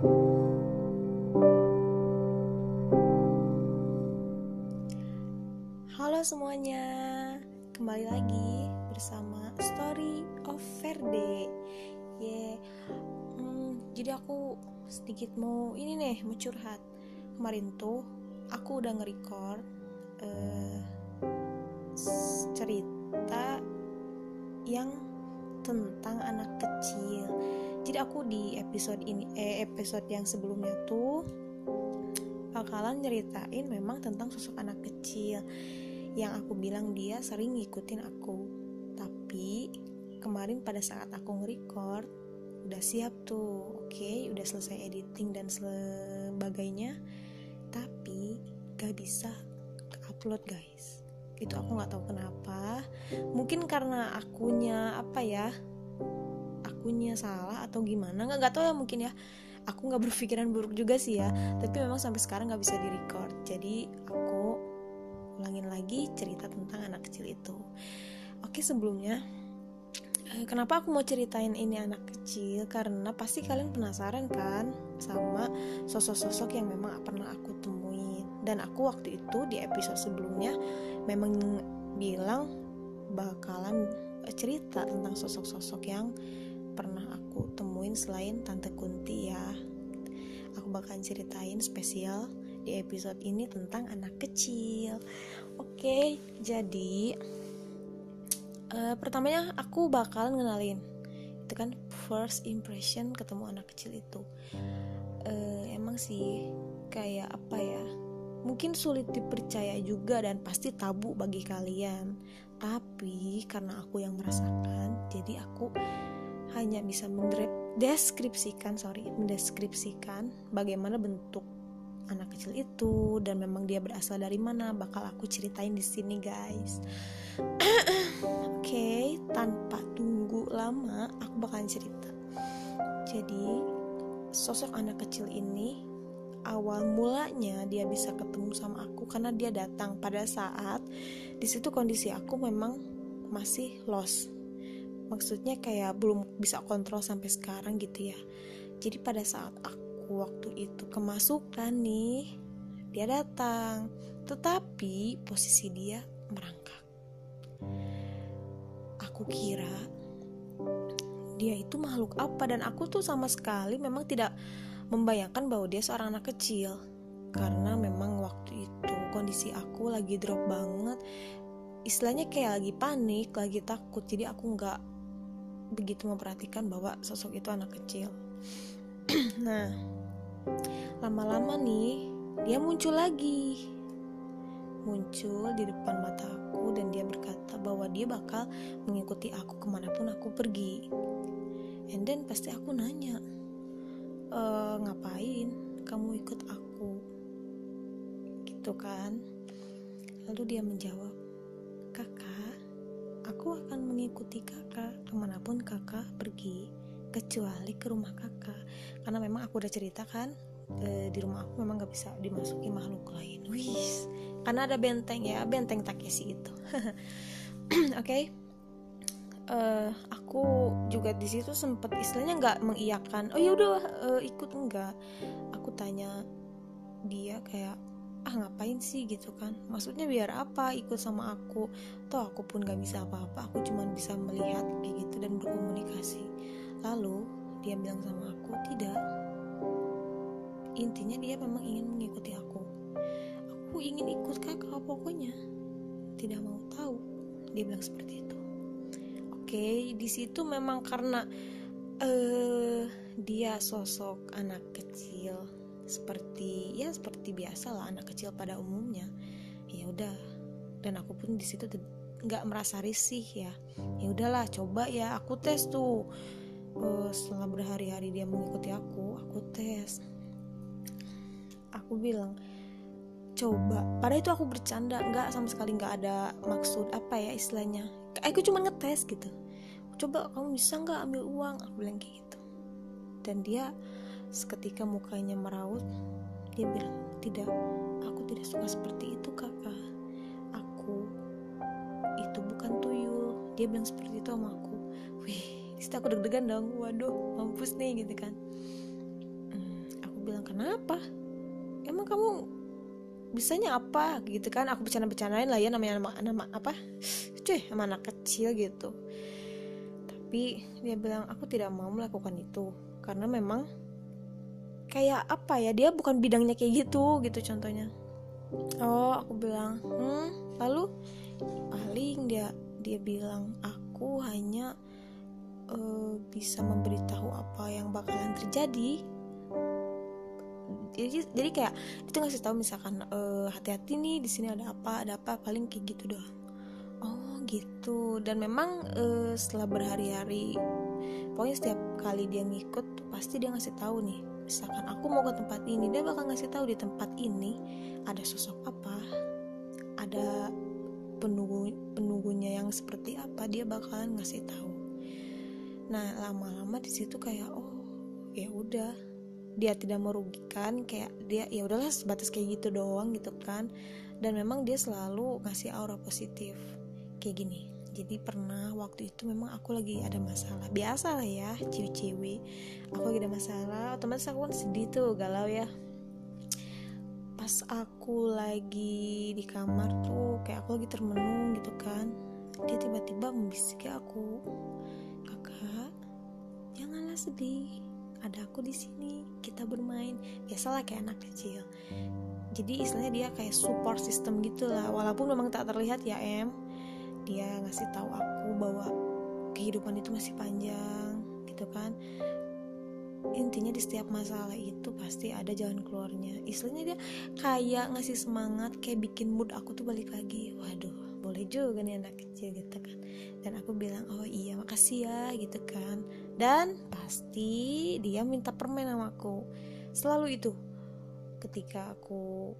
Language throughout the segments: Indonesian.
Halo semuanya, kembali lagi bersama Story of Verde. Yeah. Hmm, jadi aku sedikit mau ini nih mau curhat. Kemarin tuh aku udah nge-record uh, cerita yang tentang anak kecil. Jadi aku di episode ini eh episode yang sebelumnya tuh bakalan nyeritain memang tentang sosok anak kecil. Yang aku bilang dia sering ngikutin aku. Tapi kemarin pada saat aku nge-record udah siap tuh. Oke okay, udah selesai editing dan sebagainya. Tapi gak bisa upload guys. Itu aku nggak tahu kenapa. Mungkin karena akunya apa ya akunya salah atau gimana. Nggak nggak tahu ya mungkin ya. Aku nggak berpikiran buruk juga sih ya. Tapi memang sampai sekarang nggak bisa direcord. Jadi aku ulangin lagi cerita tentang anak kecil itu. Oke sebelumnya eh, kenapa aku mau ceritain ini anak kecil? Karena pasti kalian penasaran kan sama sosok-sosok yang memang pernah aku temuin dan aku waktu itu di episode sebelumnya memang bilang bakalan cerita tentang sosok-sosok yang pernah aku temuin selain Tante Kunti ya aku bakalan ceritain spesial di episode ini tentang anak kecil. Oke, jadi uh, pertamanya aku bakal ngenalin itu kan first impression ketemu anak kecil itu. Uh, emang sih kayak apa ya? Mungkin sulit dipercaya juga dan pasti tabu bagi kalian. Tapi karena aku yang merasakan, jadi aku hanya bisa mendeskripsikan, sorry, mendeskripsikan bagaimana bentuk anak kecil itu dan memang dia berasal dari mana bakal aku ceritain di sini guys. Oke, okay, tanpa tunggu lama aku bakalan cerita. Jadi sosok anak kecil ini awal mulanya dia bisa ketemu sama aku karena dia datang pada saat di situ kondisi aku memang masih lost. Maksudnya kayak belum bisa kontrol sampai sekarang gitu ya. Jadi pada saat aku waktu itu kemasukan nih dia datang. Tetapi posisi dia merangkak. Aku kira dia itu makhluk apa? Dan aku tuh sama sekali memang tidak membayangkan bahwa dia seorang anak kecil. Karena memang waktu itu kondisi aku lagi drop banget. Istilahnya kayak lagi panik lagi takut. Jadi aku nggak begitu memperhatikan bahwa sosok itu anak kecil. Nah lama-lama nih dia muncul lagi. Muncul di depan mataku dan dia berkata bahwa dia bakal mengikuti aku ke mana pun aku pergi. And then pasti aku nanya e, ngapain kamu ikut aku? Gitu kan. Lalu dia menjawab kakak aku akan mengikuti kakak. Ke mana pun kakak pergi kecuali ke rumah kakak. Karena memang aku udah cerita kan e, di rumah aku memang gak bisa dimasuki makhluk lain. Wis karena ada benteng ya benteng Takeshi itu. Oke? Okay? uh, aku juga di situ sempet istilahnya nggak mengiyakan. Oh ya udah uh, ikut enggak. Aku tanya dia kayak ah ngapain sih gitu kan maksudnya biar apa ikut sama aku toh aku pun gak bisa apa-apa aku cuma bisa melihat kayak gitu dan berkomunikasi Lalu dia bilang sama aku, tidak. Intinya dia memang ingin mengikuti aku. Aku ingin ikut kakak pokoknya. Tidak mau tahu. Dia bilang seperti itu. Oke, di situ memang karena uh, dia sosok anak kecil seperti ya seperti biasa lah anak kecil pada umumnya. Ya udah dan aku pun di situ nggak merasa risih ya. Ya udahlah coba ya aku tes tuh. Uh, setelah berhari-hari dia mengikuti aku aku tes. Aku bilang coba. Pada itu aku bercanda nggak sama sekali nggak ada maksud apa ya istilahnya. Aku cuma ngetes gitu. Coba kamu bisa nggak ambil uang? Aku bilang kayak gitu. Dan dia seketika mukanya meraut dia bilang tidak aku tidak suka seperti itu kakak aku itu bukan tuyul. Dia bilang seperti itu sama aku. Wih di situ aku deg-degan dong. Waduh mampus nih gitu kan. Hmm, bilang kenapa? Emang kamu bisanya apa? Gitu kan. Aku bercanda-bercandain lah ya namanya nama, nama apa? Cuy sama anak kecil gitu. Tapi dia bilang aku tidak mau melakukan itu karena memang kayak apa ya dia bukan bidangnya kayak gitu gitu contohnya. Oh aku bilang hmm lalu? Paling dia dia bilang aku hanya uh, bisa memberitahu apa yang bakalan terjadi. Jadi jadi kayak itu ngasih tahu misalkan uh, hati-hati nih di sini ada apa ada apa paling kayak gitu doang. Oh gitu. Dan memang uh, setelah berhari-hari pokoknya setiap kali dia ngikut pasti dia ngasih tahu nih misalkan aku mau ke tempat ini dia bakal ngasih tahu di tempat ini ada sosok apa ada penunggu penunggunya yang seperti apa dia bakalan ngasih tahu. Nah lama-lama di situ kayak oh ya udah. Dia tidak merugikan kayak dia ya udahlah sebatas kayak gitu doang gitu kan. Dan memang dia selalu ngasih aura positif. Kayak gini jadi pernah waktu itu memang aku lagi ada masalah. Biasa lah ya cewek-cewek. Aku lagi ada masalah otomatis aku kan sedih tuh galau ya. Pas aku lagi di kamar tuh kayak aku lagi termenung gitu kan. Dia tiba-tiba membisiki aku. Kakak janganlah sedih. Ada aku di sini. Kita bermain. Biasalah kayak anak kecil. Jadi istilahnya dia kayak support system gitu lah walaupun memang tak terlihat ya em dia ngasih tahu aku bahwa kehidupan itu masih panjang gitu kan. Intinya di setiap masalah itu pasti ada jalan keluarnya. Istilahnya dia kayak ngasih semangat kayak bikin mood aku tuh balik lagi. Waduh boleh juga nih anak kecil gitu kan. Dan aku bilang oh iya makasih ya gitu kan. Dan pasti dia minta permen sama aku. Selalu itu. Ketika aku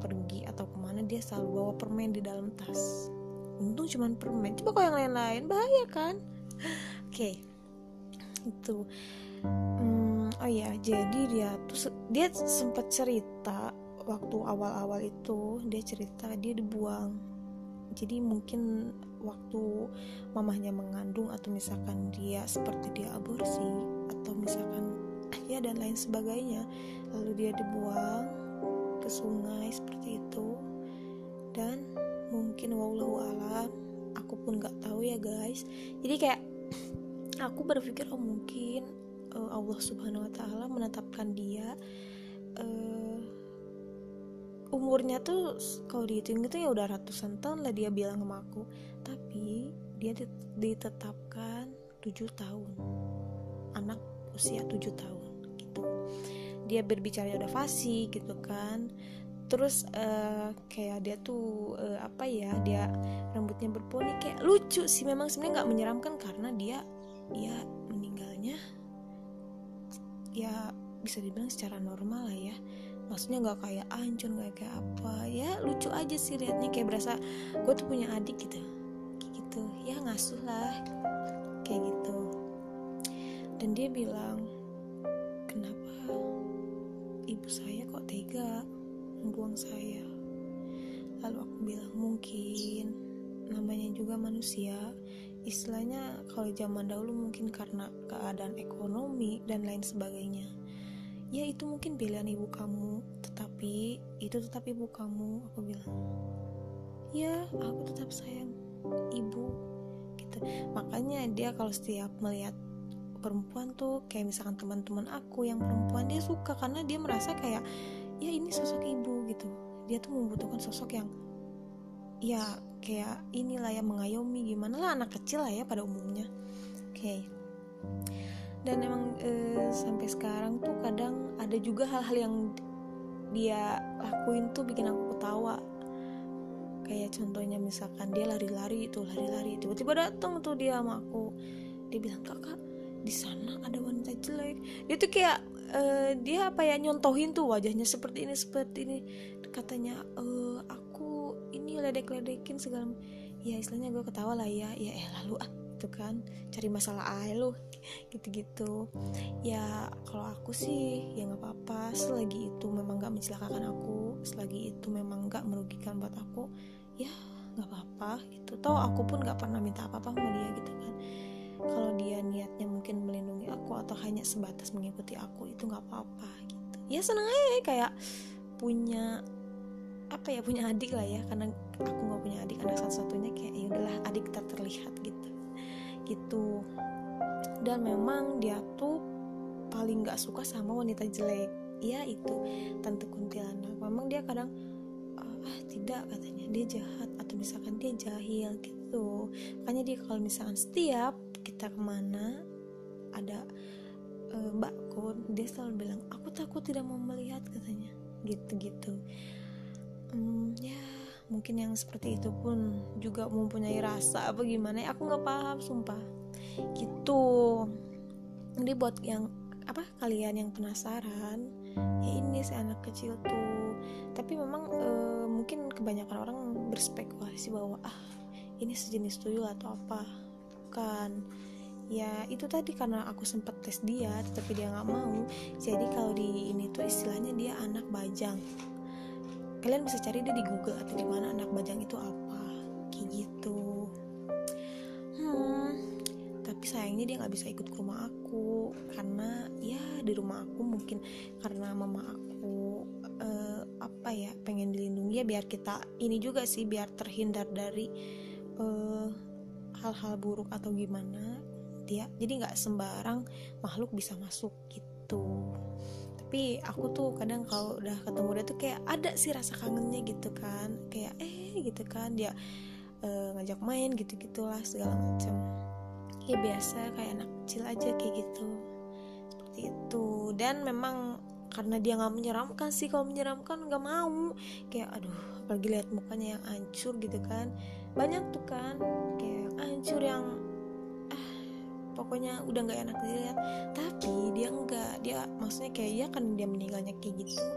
pergi atau ke mana dia selalu bawa permen di dalam tas untung cuman permen. Coba kalau yang lain-lain bahaya kan? Oke. Okay. itu. Hmm, oh ya jadi dia tuh dia sempat cerita waktu awal-awal itu dia cerita dia dibuang. Jadi mungkin waktu mamahnya mengandung atau misalkan dia seperti dia aborsi atau misalkan ya dan lain sebagainya lalu dia dibuang ke sungai seperti itu. Dan mungkin wallahu alam. Aku pun nggak tahu ya guys. Jadi kayak aku berpikir oh mungkin uh, Allah subhanahu wa taala menetapkan dia uh, umurnya tuh kalau dihitung itu ya udah ratusan tahun lah dia bilang sama aku. Tapi dia ditetapkan tujuh tahun. Anak usia tujuh tahun gitu. Dia berbicara udah fasih gitu kan terus uh, kayak dia tuh uh, apa ya dia rambutnya berponi kayak lucu sih. Memang sebenarnya nggak menyeramkan karena dia dia meninggalnya ya bisa dibilang secara normal lah ya. Maksudnya nggak kayak ancur nggak kayak apa. Ya lucu aja sih liatnya. Kayak berasa gue tuh punya adik gitu. Kayak gitu. Ya ngasuh lah. Kayak gitu. Dan dia bilang kenapa ibu saya kok tega membuang saya. Lalu aku bilang mungkin namanya juga manusia. Istilahnya kalau zaman dahulu mungkin karena keadaan ekonomi dan lain sebagainya. Ya itu mungkin pilihan ibu kamu tetapi itu tetap ibu kamu. Aku bilang ya aku tetap sayang ibu. Gitu. Makanya dia kalau setiap melihat perempuan tuh kayak misalkan teman-teman aku yang perempuan dia suka karena dia merasa kayak ya ini sosok ibu gitu. Dia tuh membutuhkan sosok yang ya kayak inilah ya mengayomi gimana lah anak kecil lah ya pada umumnya. Oke. Okay. dan emang e, sampai sekarang tuh kadang ada juga hal-hal yang dia lakuin tuh bikin aku ketawa. Kayak contohnya misalkan dia lari-lari itu lari-lari. Tiba-tiba datang tuh dia sama aku. Dia bilang kakak di sana ada wanita jelek. Dia tuh kayak uh, dia apa ya nyontohin tuh wajahnya seperti ini seperti ini. Katanya uh, aku ini ledek-ledekin segala ya istilahnya gue ketawa lah ya. Ya eh lalu ah itu kan. Cari masalah aja lo gitu-gitu. Ya kalau aku sih ya nggak apa-apa. Selagi itu memang nggak mencelakakan aku selagi itu memang nggak merugikan buat aku ya nggak apa-apa gitu. Tau aku pun nggak pernah minta apa-apa sama dia gitu kan kalau dia niatnya mungkin melindungi aku atau hanya sebatas mengikuti aku itu nggak apa-apa gitu. Ya seneng aja kayak punya apa ya punya adik lah ya karena aku nggak punya adik anak satu-satunya kayak ya udahlah adik tak terlihat gitu. Gitu. Dan memang dia tuh paling nggak suka sama wanita jelek. Ya itu tante kuntilanak. Memang dia kadang ah tidak katanya. Dia jahat atau misalkan dia jahil gitu. Makanya dia kalau misalkan setiap kita ke mana ada uh, mbak kun dia selalu bilang aku takut tidak mau melihat katanya. Gitu-gitu. Hmm, ya mungkin yang seperti itu pun juga mempunyai rasa apa gimana aku nggak paham sumpah. Gitu. Ini buat yang apa kalian yang penasaran ya ini si anak kecil tuh. Tapi memang e, mungkin kebanyakan orang berspekulasi bahwa ah ini sejenis tuyul atau apa bukan. Ya itu tadi karena aku sempet tes dia tapi dia nggak mau. Jadi kalau di ini tuh istilahnya dia anak bajang. Kalian bisa cari dia di Google atau di mana anak bajang itu apa. Kayak gitu. Hmm tapi sayangnya dia nggak bisa ikut ke rumah aku. Karena ya di rumah aku mungkin karena mama aku uh, apa ya pengen dilindungi ya biar kita ini juga sih biar terhindar dari eh, hal-hal buruk atau gimana dia jadi nggak sembarang makhluk bisa masuk gitu. Tapi aku tuh kadang kalau udah ketemu dia tuh kayak ada sih rasa kangennya gitu kan. Kayak eh gitu kan. Dia uh, ngajak main gitu gitulah segala macam. Ya biasa kayak anak kecil aja kayak gitu. Seperti itu. Dan memang karena dia nggak menyeramkan sih. Kalau menyeramkan nggak mau. Kayak aduh apalagi lihat mukanya yang hancur gitu kan. Banyak tuh kan kayak hancur yang pokoknya udah nggak enak dilihat. Tapi dia enggak dia maksudnya kayak ya kan dia meninggalnya kayak gitu.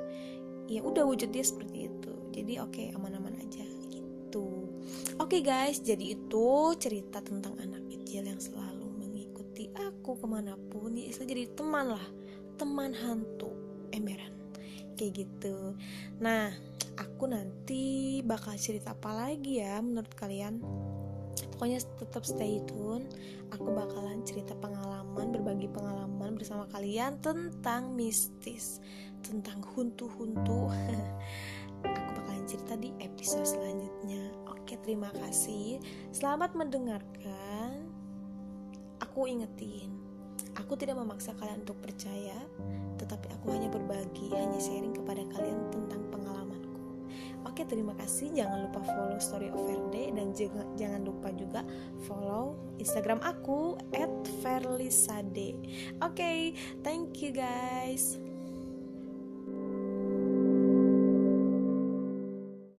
Ya udah wujud dia seperti itu. Jadi oke okay, aman-aman aja gitu. Oke okay, guys jadi itu cerita tentang anak kecil yang selalu mengikuti aku ke mana pun. Ya jadi teman lah teman hantu emberan kayak gitu. Nah aku nanti bakal cerita apa lagi ya menurut kalian? Pokoknya tetap stay tune. Aku bakalan cerita pengalaman berbagi pengalaman bersama kalian tentang mistis tentang huntu-huntu. Aku bakalan cerita di episode selanjutnya. Oke terima kasih. Selamat mendengarkan. Aku ingetin aku tidak memaksa kalian untuk percaya tetapi aku hanya berbagi hanya sharing kepada kalian tentang Oke, terima kasih. Jangan lupa follow Story of Verde dan juga, jangan lupa juga follow Instagram aku @verlisade. Oke, thank you guys.